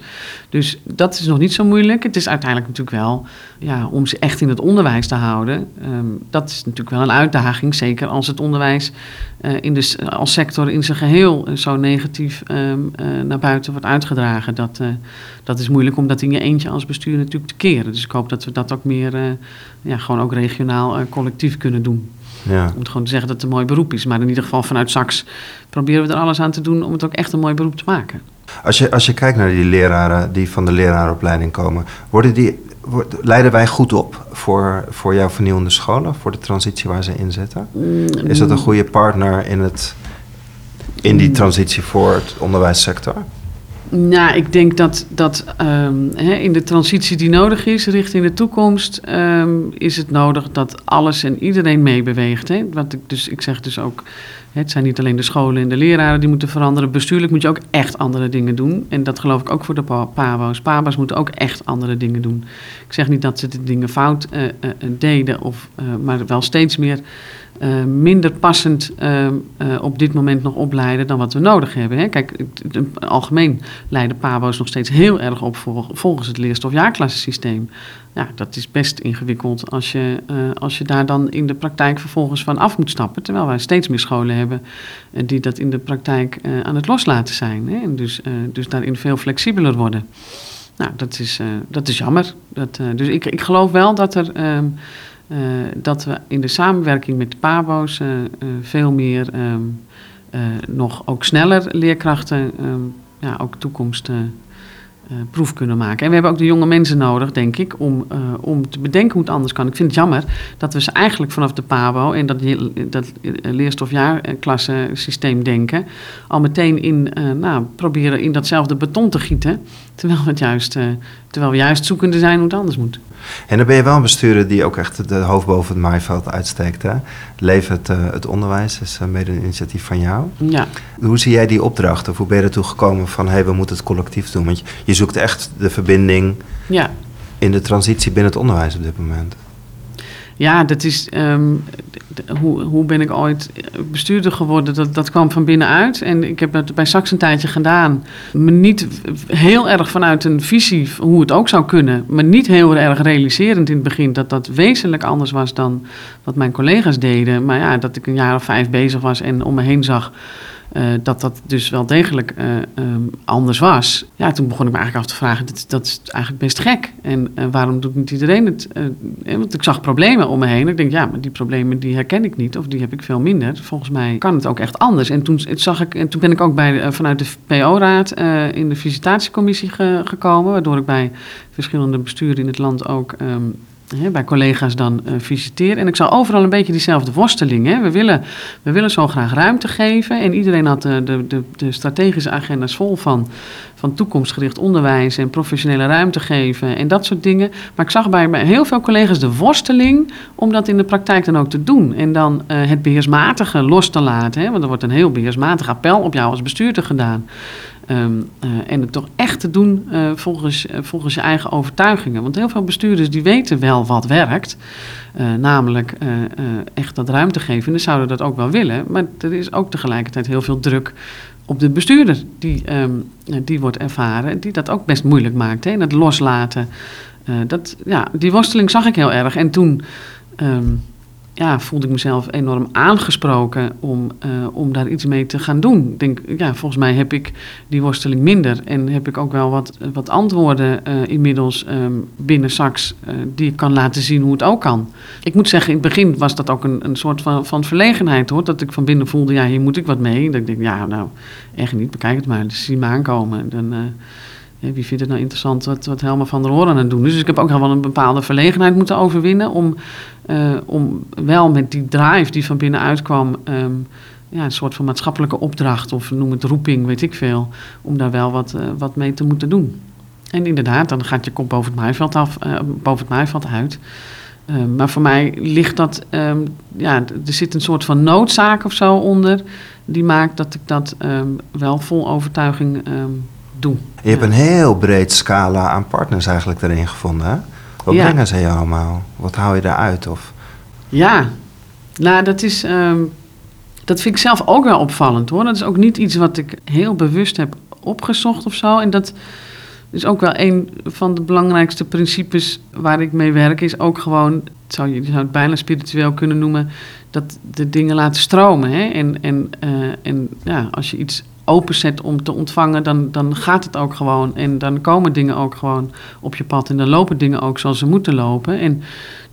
dus dat is nog niet zo moeilijk. Het is uiteindelijk natuurlijk wel ja, om ze echt in het onderwijs te houden. Um, dat is natuurlijk wel een uitdaging, zeker als het onderwijs uh, in de, als sector in zijn geheel zo negatief um, uh, naar buiten wordt uitgedragen. Dat, dat is moeilijk om dat in je eentje als bestuur natuurlijk te keren. Dus ik hoop dat we dat ook meer, ja, gewoon ook regionaal collectief kunnen doen. Ja. Om gewoon te zeggen dat het een mooi beroep is. Maar in ieder geval vanuit SAX proberen we er alles aan te doen om het ook echt een mooi beroep te maken. Als je, als je kijkt naar die leraren die van de leraaropleiding komen, worden die leiden wij goed op voor, voor jouw vernieuwende scholen, voor de transitie waar ze in zitten? Is dat een goede partner in, het, in die transitie voor het onderwijssector? Nou, ik denk dat, dat ehm, hè, in de transitie die nodig is richting de toekomst, ehm, is het nodig dat alles en iedereen meebeweegt. Ik, dus, ik zeg dus ook, het zijn niet alleen de scholen en de leraren die moeten veranderen. Bestuurlijk moet je ook echt andere dingen doen. En dat geloof ik ook voor de pa- PABO's. PABO's moeten ook echt andere dingen doen. Ik zeg niet dat ze de dingen fout eh, eh, deden, of, eh, maar wel steeds meer eh, minder passend eh, eh, op dit moment nog opleiden dan wat we nodig hebben. Hè. Kijk, het- het- algemeen leiden PABO's nog steeds heel erg op vol- volgens het leerstofjaarklassensysteem. Ja, dat is best ingewikkeld als je, als je daar dan in de praktijk vervolgens van af moet stappen. Terwijl wij steeds meer scholen hebben die dat in de praktijk aan het loslaten zijn. Hè. En dus, dus daarin veel flexibeler worden. Nou, dat is, dat is jammer. Dat, dus ik, ik geloof wel dat er... ehm, eh, dat we in de samenwerking met de PABO's eh, eh, veel meer ehm, eh, nog ook sneller leerkrachten ehm, ja, ook toekomst eh, eh, proef kunnen maken. En we hebben ook de jonge mensen nodig, denk ik, om, om te bedenken hoe het anders kan. Ik vind het jammer dat we ze eigenlijk vanaf de PABO en dat, dat leerstofjaarklasse systeem denken, al meteen in, nou, proberen in datzelfde beton te gieten, terwijl het juist, terwijl we juist zoekende zijn hoe het anders moet. En dan ben je wel een bestuurder die ook echt de hoofd boven het maaiveld uitsteekt. Hè? Leef het, eh, het onderwijs is eh, mede een initiatief van jou. Ja. Hoe zie jij die opdracht? Of hoe ben je ertoe gekomen van hé, hey, we moeten het collectief doen? Want je, je zoekt echt de verbinding Ja, in de transitie binnen het onderwijs op dit moment. Ja, dat is. ehm, hoe, hoe ben ik ooit bestuurder geworden? Dat, dat kwam van binnenuit. En ik heb het bij Sax een tijdje gedaan. Niet heel erg vanuit een visie hoe het ook zou kunnen. Maar niet heel erg realiserend in het begin dat dat wezenlijk anders was dan wat mijn collega's deden. Maar ja, dat ik een jaar of vijf bezig was en om me heen zag. Eh, dat dat dus wel degelijk eh, ehm, anders was. Ja, toen begon ik me eigenlijk af te vragen, dat, dat is eigenlijk best gek. En eh, waarom doet niet iedereen het? Want ik zag problemen om me heen. Ik denk, ja, maar die problemen die herken ik niet. Of die heb ik veel minder. Volgens mij kan het ook echt anders. En toen, zag ik, en toen ben ik ook bij, vanuit de PO-raad in de visitatiecommissie ge- gekomen. Waardoor ik bij verschillende besturen in het land ook... ehm, bij collega's dan eh, visiteer. En ik zag overal een beetje diezelfde worsteling. Hè. We, willen, we willen zo graag ruimte geven. En iedereen had de, de, de, de strategische agenda's vol van, van toekomstgericht onderwijs en professionele ruimte geven en dat soort dingen. Maar ik zag bij, bij heel veel collega's de worsteling om dat in de praktijk dan ook te doen. En dan eh, het beheersmatige los te laten. Hè, want er wordt een heel beheersmatig appel op jou als bestuurder gedaan. Ehm, eh, en het toch echt te doen eh, volgens, eh, volgens je eigen overtuigingen. Want heel veel bestuurders die weten wel wat werkt. Namelijk echt dat ruimte geven. En zouden dat ook wel willen. Maar er is ook tegelijkertijd heel veel druk op de bestuurder. Die, ehm, eh, die wordt ervaren. Die dat ook best moeilijk maakt. Hè? En het loslaten. Dat, ja, die worsteling zag ik heel erg. En toen... ehm, ja, voelde ik mezelf enorm aangesproken om, eh, om daar iets mee te gaan doen. Ik denk, ja, volgens mij heb ik die worsteling minder. En heb ik ook wel wat, wat antwoorden eh, inmiddels ehm, binnen SAX eh, die ik kan laten zien hoe het ook kan. Ik moet zeggen, in het begin was dat ook een, een soort van, van verlegenheid hoor. Dat ik van binnen voelde, ja, hier moet ik wat mee. Dat ik denk, ja, nou, echt niet, bekijk het maar. Dus zie me aankomen. Dan, wie vindt het nou interessant wat, Helma van der Hoorn aan het doen? Dus ik heb ook wel een bepaalde verlegenheid moeten overwinnen... om, eh, om wel met die drive die van binnenuit kwam... ehm, ja, een soort van maatschappelijke opdracht of noem het roeping, weet ik veel... om daar wel wat, eh, wat mee te moeten doen. En inderdaad, dan gaat je kop boven het maaiveld, af, eh, boven het maaiveld uit... Eh, maar voor mij ligt dat, ehm, ja, er zit een soort van noodzaak of zo onder, die maakt dat ik dat ehm, wel vol overtuiging ehm, doe. Je hebt een heel breed scala aan partners eigenlijk erin gevonden. Hè? Wat brengen ze je allemaal? Wat hou je daaruit? Of... Ja, nou dat is, ehm, dat vind ik zelf ook wel opvallend hoor. Dat is ook niet iets wat ik heel bewust heb opgezocht of zo. En dat is ook wel een van de belangrijkste principes waar ik mee werk, is ook gewoon, zou je je zou het bijna spiritueel kunnen noemen, dat de dingen laten stromen. Hè? En, en, eh, en ja, als je iets openzet om te ontvangen, dan, dan gaat het ook gewoon. En dan komen dingen ook gewoon op je pad. En dan lopen dingen ook zoals ze moeten lopen. En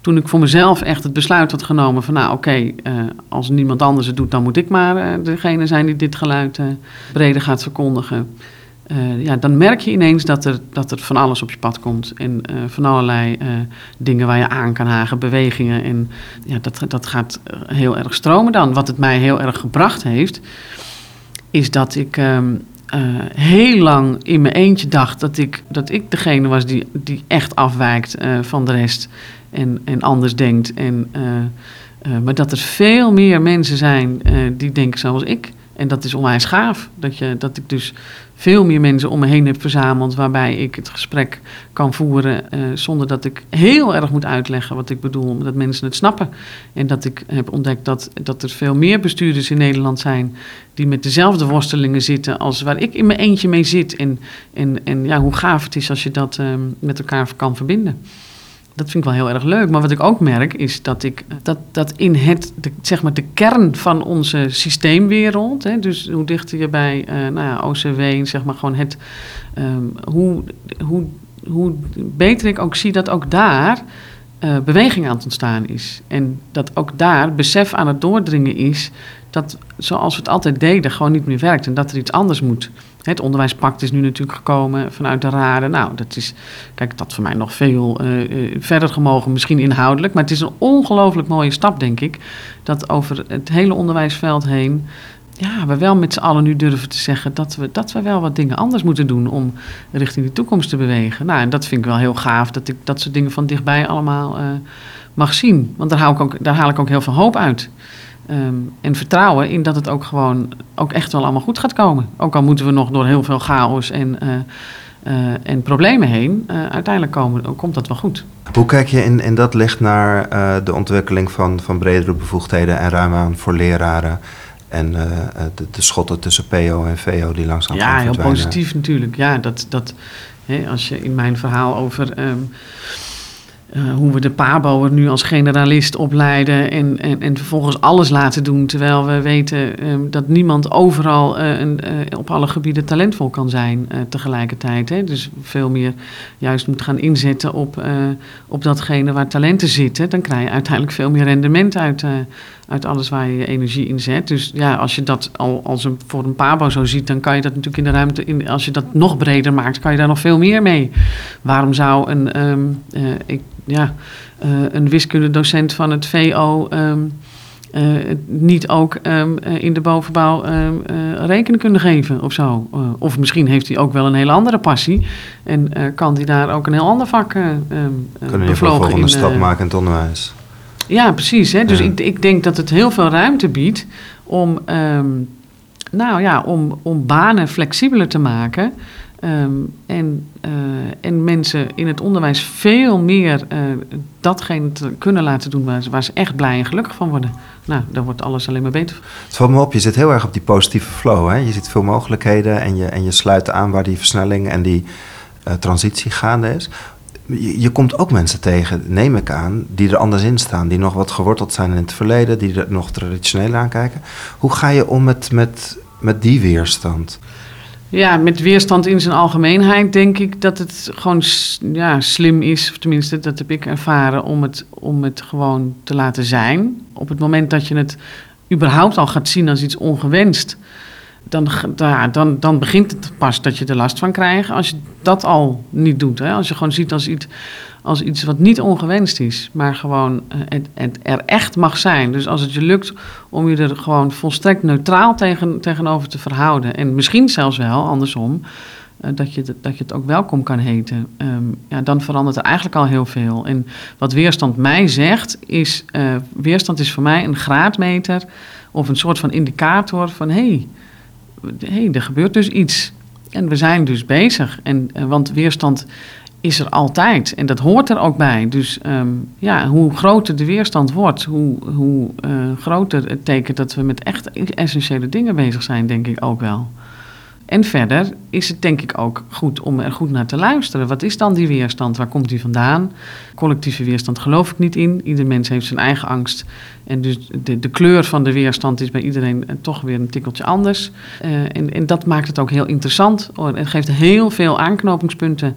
toen ik voor mezelf echt het besluit had genomen van... nou oké, eh, als niemand anders het doet, dan moet ik maar eh, degene zijn die dit geluid eh, breder gaat verkondigen. ja, dan merk je ineens dat er, dat er van alles op je pad komt. En uh, van allerlei uh, dingen waar je aan kan hagen, bewegingen. En ja, dat, dat gaat heel erg stromen dan. Wat het mij heel erg gebracht heeft, is dat ik um, heel lang in mijn eentje dacht dat ik, dat ik degene was die, die echt afwijkt van de rest. En, en anders denkt. En, maar dat er veel meer mensen zijn die denken zoals ik. En dat is onwijs gaaf. Dat, je, dat ik dus veel meer mensen om me heen heb verzameld. waarbij ik het gesprek kan voeren. Uh, zonder dat ik heel erg moet uitleggen wat ik bedoel. Dat mensen het snappen. En dat ik heb ontdekt dat, dat er veel meer bestuurders in Nederland zijn. die met dezelfde worstelingen zitten. als waar ik in mijn eentje mee zit. En, en, en ja, hoe gaaf het is als je dat uh, met elkaar kan verbinden dat vind ik wel heel erg leuk. Maar wat ik ook merk is dat ik dat, dat in het, de, zeg maar de kern van onze systeemwereld, hè, dus hoe dichter je bij uh, nou ja, OCW, zeg maar gewoon het, um, hoe, hoe, hoe beter ik ook zie dat ook daar uh, beweging aan het ontstaan is. En dat ook daar besef aan het doordringen is dat zoals we het altijd deden gewoon niet meer werkt en dat er iets anders moet. Het onderwijspact is nu natuurlijk gekomen vanuit de raden. Nou, dat is, kijk, dat voor mij nog veel uh, verder gemogen, misschien inhoudelijk. Maar het is een ongelooflijk mooie stap, denk ik. Dat over het hele onderwijsveld heen. Ja, we wel met z'n allen nu durven te zeggen dat we, dat we wel wat dingen anders moeten doen om richting de toekomst te bewegen. Nou, en dat vind ik wel heel gaaf, dat ik dat soort dingen van dichtbij allemaal uh, mag zien. Want daar haal, ik daar haal ik ook heel veel hoop uit. Um, en vertrouwen in dat het ook gewoon ook echt wel allemaal goed gaat komen. Ook al moeten we nog door heel veel chaos en, uh, uh, en problemen heen, uh, uiteindelijk komen, komt dat wel goed. Hoe kijk je in, in dat licht naar de ontwikkeling van, van bredere bevoegdheden en ruim aan voor leraren? En de, de, schotten tussen PO en VO die langzaam ja, gaan Ja, heel positief natuurlijk. Ja, dat, dat, hè, als je in mijn verhaal over... Um, uh, hoe we de PABO nu als generalist opleiden en, en, en vervolgens alles laten doen. Terwijl we weten um, dat niemand overal uh, een, uh, op alle gebieden talentvol kan zijn tegelijkertijd. Hè? Dus veel meer juist moet gaan inzetten op, op datgene waar talenten zitten. Dan krijg je uiteindelijk veel meer rendement uit, uit alles waar je je energie in zet. Dus ja, als je dat al als een, voor een PABO zo ziet, dan kan je dat natuurlijk in de ruimte, in, als je dat nog breder maakt, kan je daar nog veel meer mee. Waarom zou een, um, ik, ja, uh, een wiskundedocent van het VO um, uh, niet ook um, in de bovenbouw um, rekening kunnen geven of zo. of misschien heeft hij ook wel een hele andere passie en kan hij daar ook een heel ander vak Kunnen je volgende in, stap maken in het onderwijs? Ja, precies. Hè? Dus ja. ik, ik denk dat het heel veel ruimte biedt om, nou ja, om, om banen flexibeler te maken. Um, en, uh, en mensen in het onderwijs veel meer uh, datgene te kunnen laten doen waar ze, waar ze, echt blij en gelukkig van worden. Nou, daar wordt alles alleen maar beter. Het valt me op, je zit heel erg op die positieve flow. Hè? Je ziet veel mogelijkheden en je, en je sluit aan waar die versnelling en die uh, transitie gaande is. Je, je, komt ook mensen tegen, neem ik aan, die er anders in staan. Die nog wat geworteld zijn in het verleden, die er nog traditioneel aankijken. Hoe ga je om met, met, met die weerstand? Ja, met weerstand in zijn algemeenheid denk ik dat het gewoon ja, slim is, of tenminste dat heb ik ervaren, om het, om het gewoon te laten zijn. Op het moment dat je het überhaupt al gaat zien als iets ongewenst, dan, dan, dan begint het pas dat je er last van krijgt. Als je dat al niet doet, hè? als je gewoon ziet als iets, als iets wat niet ongewenst is, maar gewoon uh, het, er echt mag zijn. Dus als het je lukt om je er gewoon volstrekt neutraal tegen, tegenover te verhouden, en misschien zelfs wel andersom, uh, dat, je, dat je het ook welkom kan heten, um, ja, dan verandert er eigenlijk al heel veel. En wat weerstand mij zegt, is: uh, weerstand is voor mij een graadmeter of een soort van indicator van hé. Hey, hey, er gebeurt dus iets. En we zijn dus bezig. En, want weerstand is er altijd. En dat hoort er ook bij. Dus um, ja, hoe groter de weerstand wordt, hoe, hoe uh, groter het teken dat we met echt essentiële dingen bezig zijn, denk ik ook wel. En verder is het denk ik ook goed om er goed naar te luisteren. Wat is dan die weerstand? Waar komt die vandaan? Collectieve weerstand geloof ik niet in. Ieder mens heeft zijn eigen angst. En dus de, kleur van de weerstand is bij iedereen toch weer een tikkeltje anders. Uh, en, en dat maakt het ook heel interessant. Het geeft heel veel aanknopingspunten.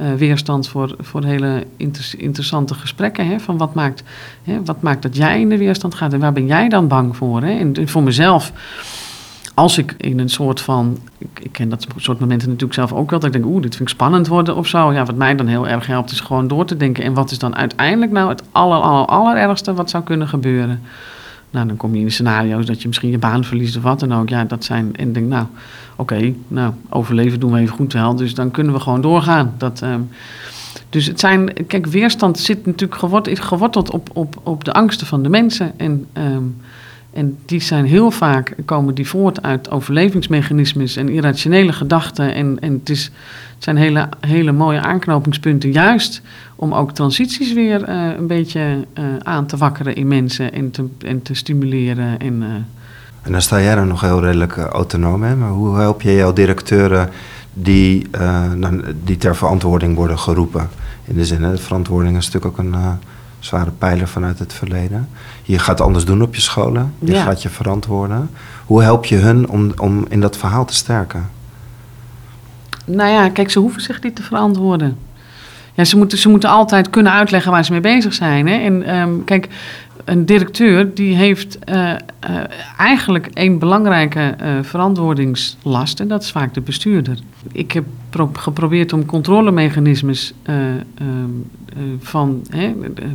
Uh, weerstand voor, voor hele inter interessante gesprekken. Hè? Van wat maakt, hè, wat maakt dat jij in de weerstand gaat en waar ben jij dan bang voor? Hè? En voor mezelf als ik in een soort van. Ik, ik ken dat soort momenten natuurlijk zelf ook wel. Dat ik denk, oeh, dit vind ik spannend worden of zo. Ja, wat mij dan heel erg helpt, is gewoon door te denken. En wat is dan uiteindelijk nou het aller, aller, allerergste wat zou kunnen gebeuren? Nou, dan kom je in scenario's dat je misschien je baan verliest of wat dan ook. Ja, dat zijn. En denk, nou, oké, nou, overleven doen we even goed wel. Dus dan kunnen we gewoon doorgaan. Dat. ehm, dus het zijn, kijk, weerstand zit natuurlijk gewort- geworteld op, op, op de angsten van de mensen. En, ehm, en die zijn heel vaak, komen die voort uit overlevingsmechanismes en irrationele gedachten. En, en het, is, zijn hele, hele mooie aanknopingspunten, juist om ook transities weer eh, een beetje eh, aan te wakkeren in mensen en te, en te stimuleren. En, eh, En dan sta jij er nog heel redelijk autonoom in. Maar hoe help je jouw directeuren die, dan- die ter verantwoording worden geroepen? In de zin, hè, verantwoording is natuurlijk ook een zware pijler vanuit het verleden. Je gaat anders doen op je scholen. Je Ja. gaat je verantwoorden. Hoe help je hun om, om in dat verhaal te sterken? Nou ja, kijk, ze hoeven zich niet te verantwoorden. Ja, ze moeten, ze moeten altijd kunnen uitleggen waar ze mee bezig zijn. Hè? En ehm, kijk, een directeur die heeft eh, eh, eigenlijk één belangrijke eh, verantwoordingslast. En dat is vaak de bestuurder. Ik heb pro- geprobeerd om controlemechanismes eh, van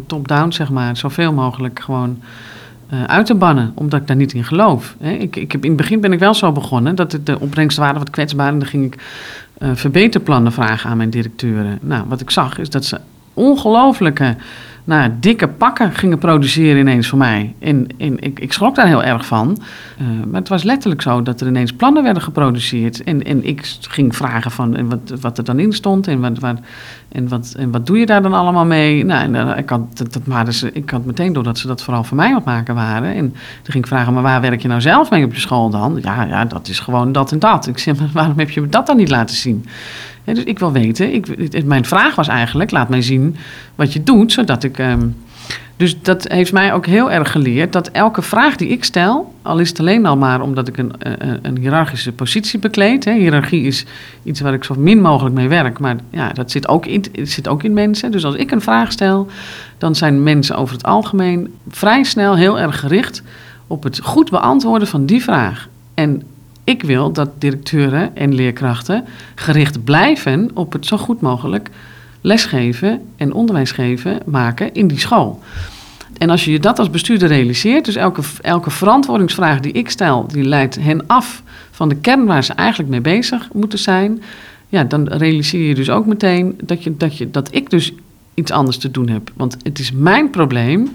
top-down, zeg maar, zoveel mogelijk gewoon eh, uit te bannen, omdat ik daar niet in geloof. Hè. Ik, ik heb, in het begin ben ik wel zo begonnen dat de opbrengsten waren wat kwetsbaar en dan ging ik verbeterplannen vragen aan mijn directeuren. Nou, wat ik zag is dat ze ongelooflijke, nou, dikke pakken gingen produceren ineens voor mij. En, ik, ik schrok daar heel erg van. Eh, maar het was letterlijk zo dat er ineens plannen werden geproduceerd. En, en ik ging vragen van wat, wat er dan in stond en wat, wat, en, wat, en wat doe je daar dan allemaal mee? Nou, eh, ik, had, dat, dat ze, ik had meteen door dat ze dat vooral voor mij aan het maken waren. En toen ging ik vragen, maar waar werk je nou zelf mee op je school dan? Ja, ja, dat is gewoon dat en dat. Ik zeg, maar *laughs* waarom heb je me dat dan niet laten zien? Hè, dus ik wil weten, ik, mijn vraag was eigenlijk, laat mij zien wat je doet, zodat ik... ehm, dus dat heeft mij ook heel erg geleerd dat elke vraag die ik stel, al is het alleen al maar omdat ik een, een, een hiërarchische positie bekleed. Hè. Hiërarchie is iets waar ik zo min mogelijk mee werk, maar ja, dat zit ook, in, zit ook in mensen. Dus als ik een vraag stel, dan zijn mensen over het algemeen vrij snel heel erg gericht op het goed beantwoorden van die vraag. En ik wil dat directeuren en leerkrachten gericht blijven op het zo goed mogelijk lesgeven en onderwijs geven maken in die school. En als je je dat als bestuurder realiseert, dus elke, elke verantwoordingsvraag die ik stel, die leidt hen af van de kern waar ze eigenlijk mee bezig moeten zijn. Ja, dan realiseer je dus ook meteen dat, je, dat, je, dat ik dus iets anders te doen heb. Want het is mijn probleem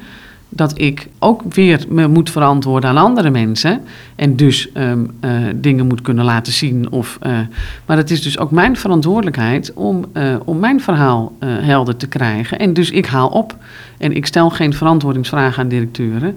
dat ik ook weer me moet verantwoorden aan andere mensen. En dus ehm, eh, dingen moet kunnen laten zien. Of, eh, maar het is dus ook mijn verantwoordelijkheid om, eh, om mijn verhaal helder te krijgen. En dus ik haal op. En ik stel geen verantwoordingsvragen aan directeuren,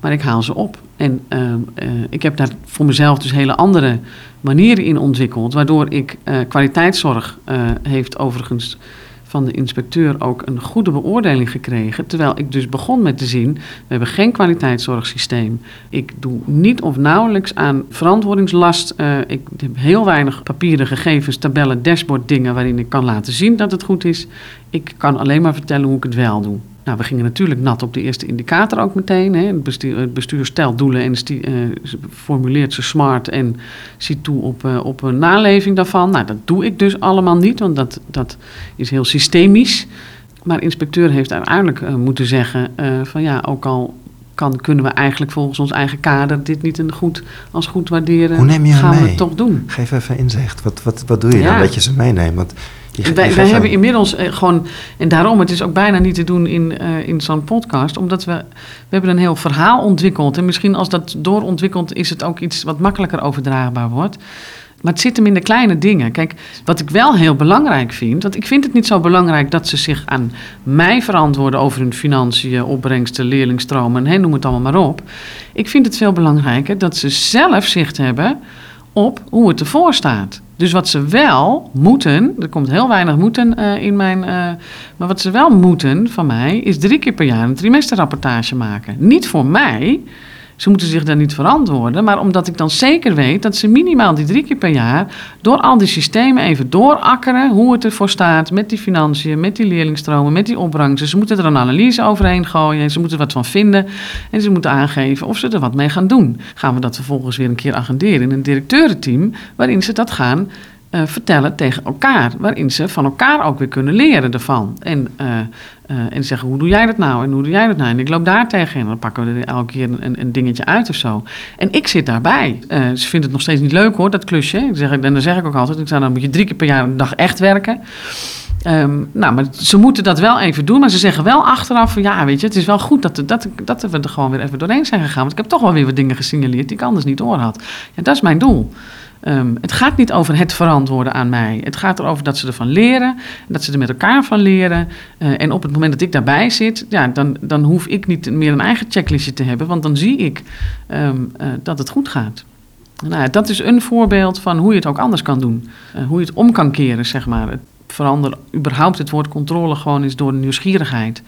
maar ik haal ze op. En ehm, eh, ik heb daar voor mezelf dus hele andere manieren in ontwikkeld. Waardoor ik kwaliteitszorg heeft overigens van de inspecteur ook een goede beoordeling gekregen. Terwijl ik dus begon met te zien, we hebben geen kwaliteitszorgsysteem. Ik doe niet of nauwelijks aan verantwoordingslast. Eh, ik heb heel weinig papieren gegevens, tabellen, dashboard dingen waarin ik kan laten zien dat het goed is. Ik kan alleen maar vertellen hoe ik het wel doe. Nou, we gingen natuurlijk nat op de eerste indicator ook meteen. Hè. Het, bestuur, het bestuur stelt doelen en eh, formuleert ze smart en ziet toe op, eh, op een naleving daarvan. Nou, dat doe ik dus allemaal niet, want dat, dat is heel systemisch. Maar inspecteur heeft uiteindelijk eh, moeten zeggen van ja, ook al kan, kunnen we eigenlijk volgens ons eigen kader dit niet een goed, als goed waarderen, Hoe neem je gaan we mee? het toch doen. Geef even inzicht. Wat, wat, wat doe je Ja. dan dat je ze meeneemt? Want Wij, hebben inmiddels eh, gewoon, en daarom, het is ook bijna niet te doen in, eh, in zo'n podcast, omdat we, we hebben een heel verhaal ontwikkeld. En misschien als dat doorontwikkelt, is het ook iets wat makkelijker overdraagbaar wordt. Maar het zit hem in de kleine dingen. Kijk, wat ik wel heel belangrijk vind, want ik vind het niet zo belangrijk dat ze zich aan mij verantwoorden over hun financiën, opbrengsten, leerlingstromen, hè, noem het allemaal maar op. Ik vind het veel belangrijker dat ze zelf zicht hebben op hoe het ervoor staat. Dus wat ze wel moeten, er komt heel weinig moeten eh, in mijn. eh, maar wat ze wel moeten van mij, is drie keer per jaar een trimesterrapportage maken. Niet voor mij. Ze moeten zich daar niet verantwoorden. Maar omdat ik dan zeker weet dat ze minimaal die drie keer per jaar... door al die systemen even doorakkeren... hoe het ervoor staat met die financiën, met die leerlingstromen, met die opbrengsten. Ze moeten er een analyse overheen gooien. En ze moeten er wat van vinden. En ze moeten aangeven of ze er wat mee gaan doen. Gaan we dat vervolgens weer een keer agenderen in een directeurenteam... waarin ze dat gaan uh, vertellen tegen elkaar. Waarin ze van elkaar ook weer kunnen leren ervan. En, uh, uh, en zeggen, hoe doe jij dat nou? En hoe doe jij dat nou? En ik loop daar tegen en dan pakken we er elke keer een, een dingetje uit of zo. En ik zit daarbij. ze vinden het nog steeds niet leuk hoor, dat klusje. Ik zeg, en dan zeg ik ook altijd, ik zeg, dan moet je drie keer per jaar een dag echt werken. Um, nou, maar ze moeten dat wel even doen. Maar ze zeggen wel achteraf ja, weet je, het is wel goed dat, dat, dat we er gewoon weer even doorheen zijn gegaan. Want ik heb toch wel weer wat dingen gesignaleerd die ik anders niet door had. Ja, dat is mijn doel. Um, het gaat niet over het verantwoorden aan mij. Het gaat erover dat ze ervan leren, dat ze er met elkaar van leren. Uh, en op het moment dat ik daarbij zit, ja, dan, dan hoef ik niet meer een eigen checklistje te hebben, want dan zie ik um, uh, dat het goed gaat. Nou, dat is een voorbeeld van hoe je het ook anders kan doen. Uh, hoe je het om kan keren, zeg maar. Het veranderen überhaupt het woord controle gewoon is door nieuwsgierigheid.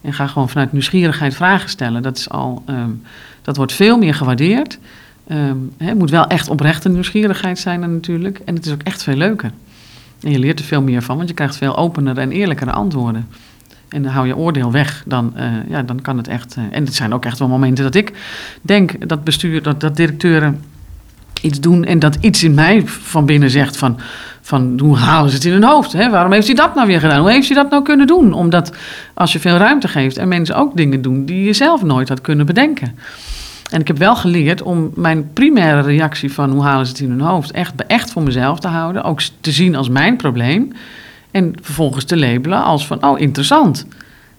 En ga gewoon vanuit nieuwsgierigheid vragen stellen. Dat, is al, um, dat wordt veel meer gewaardeerd. Het moet wel echt oprechte nieuwsgierigheid zijn natuurlijk. En het is ook echt veel leuker. En je leert er veel meer van, want je krijgt veel opener en eerlijkere antwoorden. En dan hou je oordeel weg, dan, uh, ja, dan kan het echt. Uh, en het zijn ook echt wel momenten dat ik denk dat bestuur, dat, dat directeuren iets doen en dat iets in mij van binnen zegt van, van hoe halen ze het in hun hoofd? Hè? Waarom heeft hij dat nou weer gedaan? Hoe heeft hij dat nou kunnen doen? Omdat als je veel ruimte geeft en mensen ook dingen doen die je zelf nooit had kunnen bedenken. En ik heb wel geleerd om mijn primaire reactie van hoe halen ze het in hun hoofd echt, echt voor mezelf te houden. Ook te zien als mijn probleem. En vervolgens te labelen als van, oh interessant.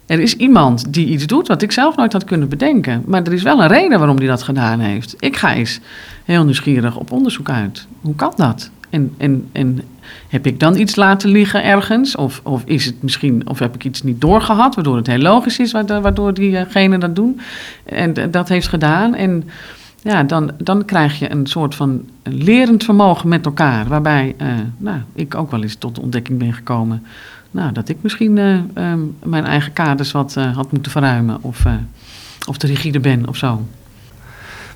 Er is iemand die iets doet wat ik zelf nooit had kunnen bedenken. Maar er is wel een reden waarom hij dat gedaan heeft. Ik ga eens heel nieuwsgierig op onderzoek uit. Hoe kan dat? En, en, en heb ik dan iets laten liggen ergens? Of, of, is het misschien, of heb ik iets niet doorgehad, waardoor het heel logisch is, waardoor diegenen dat doen? En dat heeft gedaan. En ja, dan, dan krijg je een soort van lerend vermogen met elkaar. Waarbij uh, nou, ik ook wel eens tot de ontdekking ben gekomen. Nou, dat ik misschien uh, um, mijn eigen kaders wat uh, had moeten verruimen. Of, of te rigide ben of zo.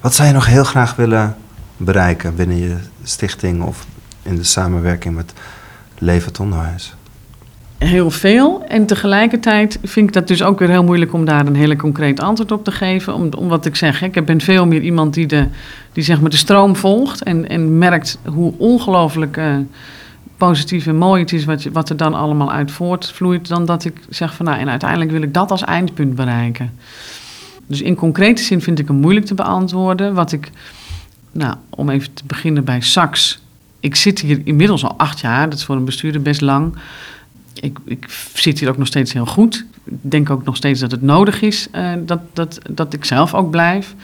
Wat zou je nog heel graag willen bereiken binnen je stichting of in de samenwerking met Levend Onderwijs? Heel veel. En tegelijkertijd vind ik dat dus ook weer heel moeilijk om daar een hele concreet antwoord op te geven. Om, om wat ik zeg, ik ben veel meer iemand die, de, die zeg maar de stroom volgt en, en merkt hoe ongelooflijk uh, positief en mooi het is wat, wat er dan allemaal uit voortvloeit. Dan dat ik zeg van nou, en uiteindelijk wil ik dat als eindpunt bereiken. Dus in concrete zin vind ik hem moeilijk te beantwoorden. Wat ik, nou, om even te beginnen bij Sax ik zit hier inmiddels al acht jaar. Dat is voor een bestuurder best lang. Ik, ik zit hier ook nog steeds heel goed. Ik denk ook nog steeds dat het nodig is uh, dat, dat, dat ik zelf ook blijf.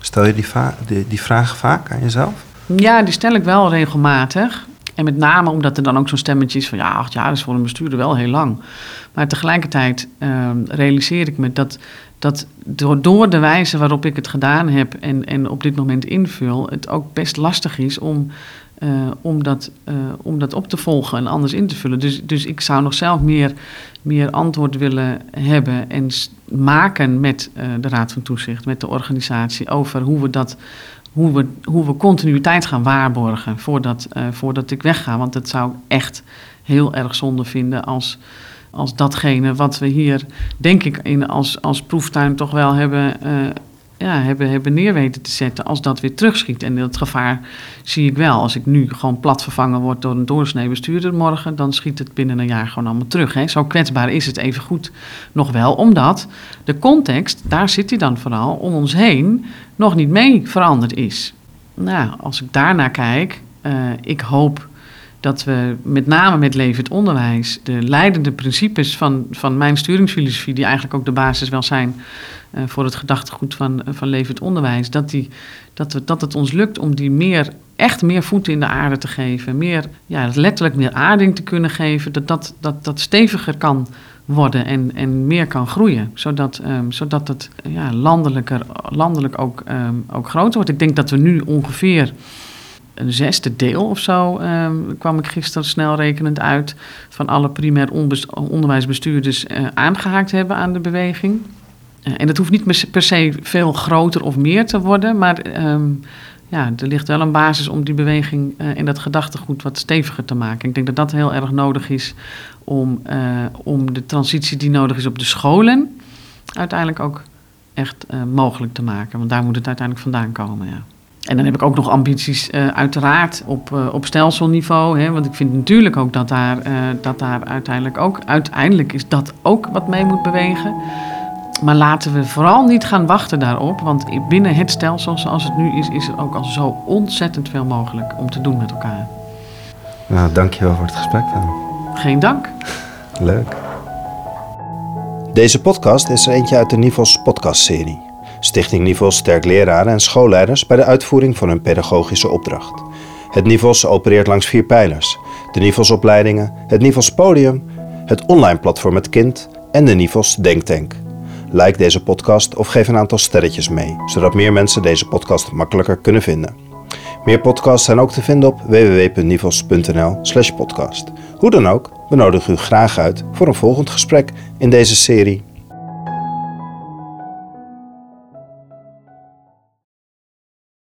Stel je die, die, die vraag vaak aan jezelf? Ja, die stel ik wel regelmatig. En met name omdat er dan ook zo'n stemmetje is van ja, acht jaar is voor een bestuurder wel heel lang. Maar tegelijkertijd uh, realiseer ik me dat, dat door, door de wijze waarop ik het gedaan heb en, en op dit moment invul, het ook best lastig is om uh, om, dat, uh, om dat op te volgen en anders in te vullen. Dus, dus ik zou nog zelf meer, meer antwoord willen hebben en maken met uh, de Raad van Toezicht, met de organisatie, over hoe we dat. Hoe we, hoe we continuïteit gaan waarborgen voordat, voordat ik wegga. Want dat zou ik echt heel erg zonde vinden als, als datgene wat we hier, denk ik, in als, als proeftuin toch wel hebben ja, hebben, hebben neer weten te zetten als dat weer terugschiet. En dat gevaar zie ik wel. Als ik nu gewoon plat vervangen word door een doorsnee bestuurder morgen, dan schiet het binnen een jaar gewoon allemaal terug. Hè. Zo kwetsbaar is het even goed nog wel, omdat de context, daar zit hij dan vooral, om ons heen nog niet mee veranderd is. Nou, als ik daarnaar kijk, uh, ik hoop dat we met name met levend onderwijs de leidende principes van, van mijn sturingsfilosofie, die eigenlijk ook de basis wel zijn uh, voor het gedachtegoed van, van levend onderwijs, dat, die, dat, we, dat het ons lukt om die meer, echt meer voeten in de aarde te geven, meer, ja, letterlijk meer aarding te kunnen geven, dat dat, dat, dat steviger kan worden en, en meer kan groeien. Zodat, um, zodat het ja, landelijker, landelijk ook, um, ook groter wordt. Ik denk dat we nu ongeveer een zesde deel of zo, um, kwam ik gisteren snel rekenend uit, van alle primair onderwijsbestuurders uh, aangehaakt hebben aan de beweging. Eh, en dat hoeft niet per se veel groter of meer te worden, maar ehm, ja, er ligt wel een basis om die beweging en dat gedachtegoed wat steviger te maken. Ik denk dat dat heel erg nodig is om, om de transitie die nodig is op de scholen uiteindelijk ook echt mogelijk te maken. Want daar moet het uiteindelijk vandaan komen. Ja. En dan heb ik ook nog ambities, uiteraard, op, op stelselniveau. Hè, want ik vind natuurlijk ook dat daar, dat daar uiteindelijk ook, uiteindelijk is dat ook wat mee moet bewegen. Maar laten we vooral niet gaan wachten daarop, want binnen het stelsel zoals het nu is, is er ook al zo ontzettend veel mogelijk om te doen met elkaar. Nou, dankjewel voor het gesprek dan. Geen dank. Leuk. Deze podcast is er eentje uit de Nivels podcastserie. Stichting Nivels sterkt leraren en schoolleiders bij de uitvoering van hun pedagogische opdracht. Het Nivels opereert langs vier pijlers. De Nivelsopleidingen, het Nivels Podium, het online platform Het Kind en de Nivels Denktank. Like deze podcast of geef een aantal sterretjes mee, zodat meer mensen deze podcast makkelijker kunnen vinden. Meer podcasts zijn ook te vinden op www.nivels.nl/podcast. Hoe dan ook, we nodigen u graag uit voor een volgend gesprek in deze serie.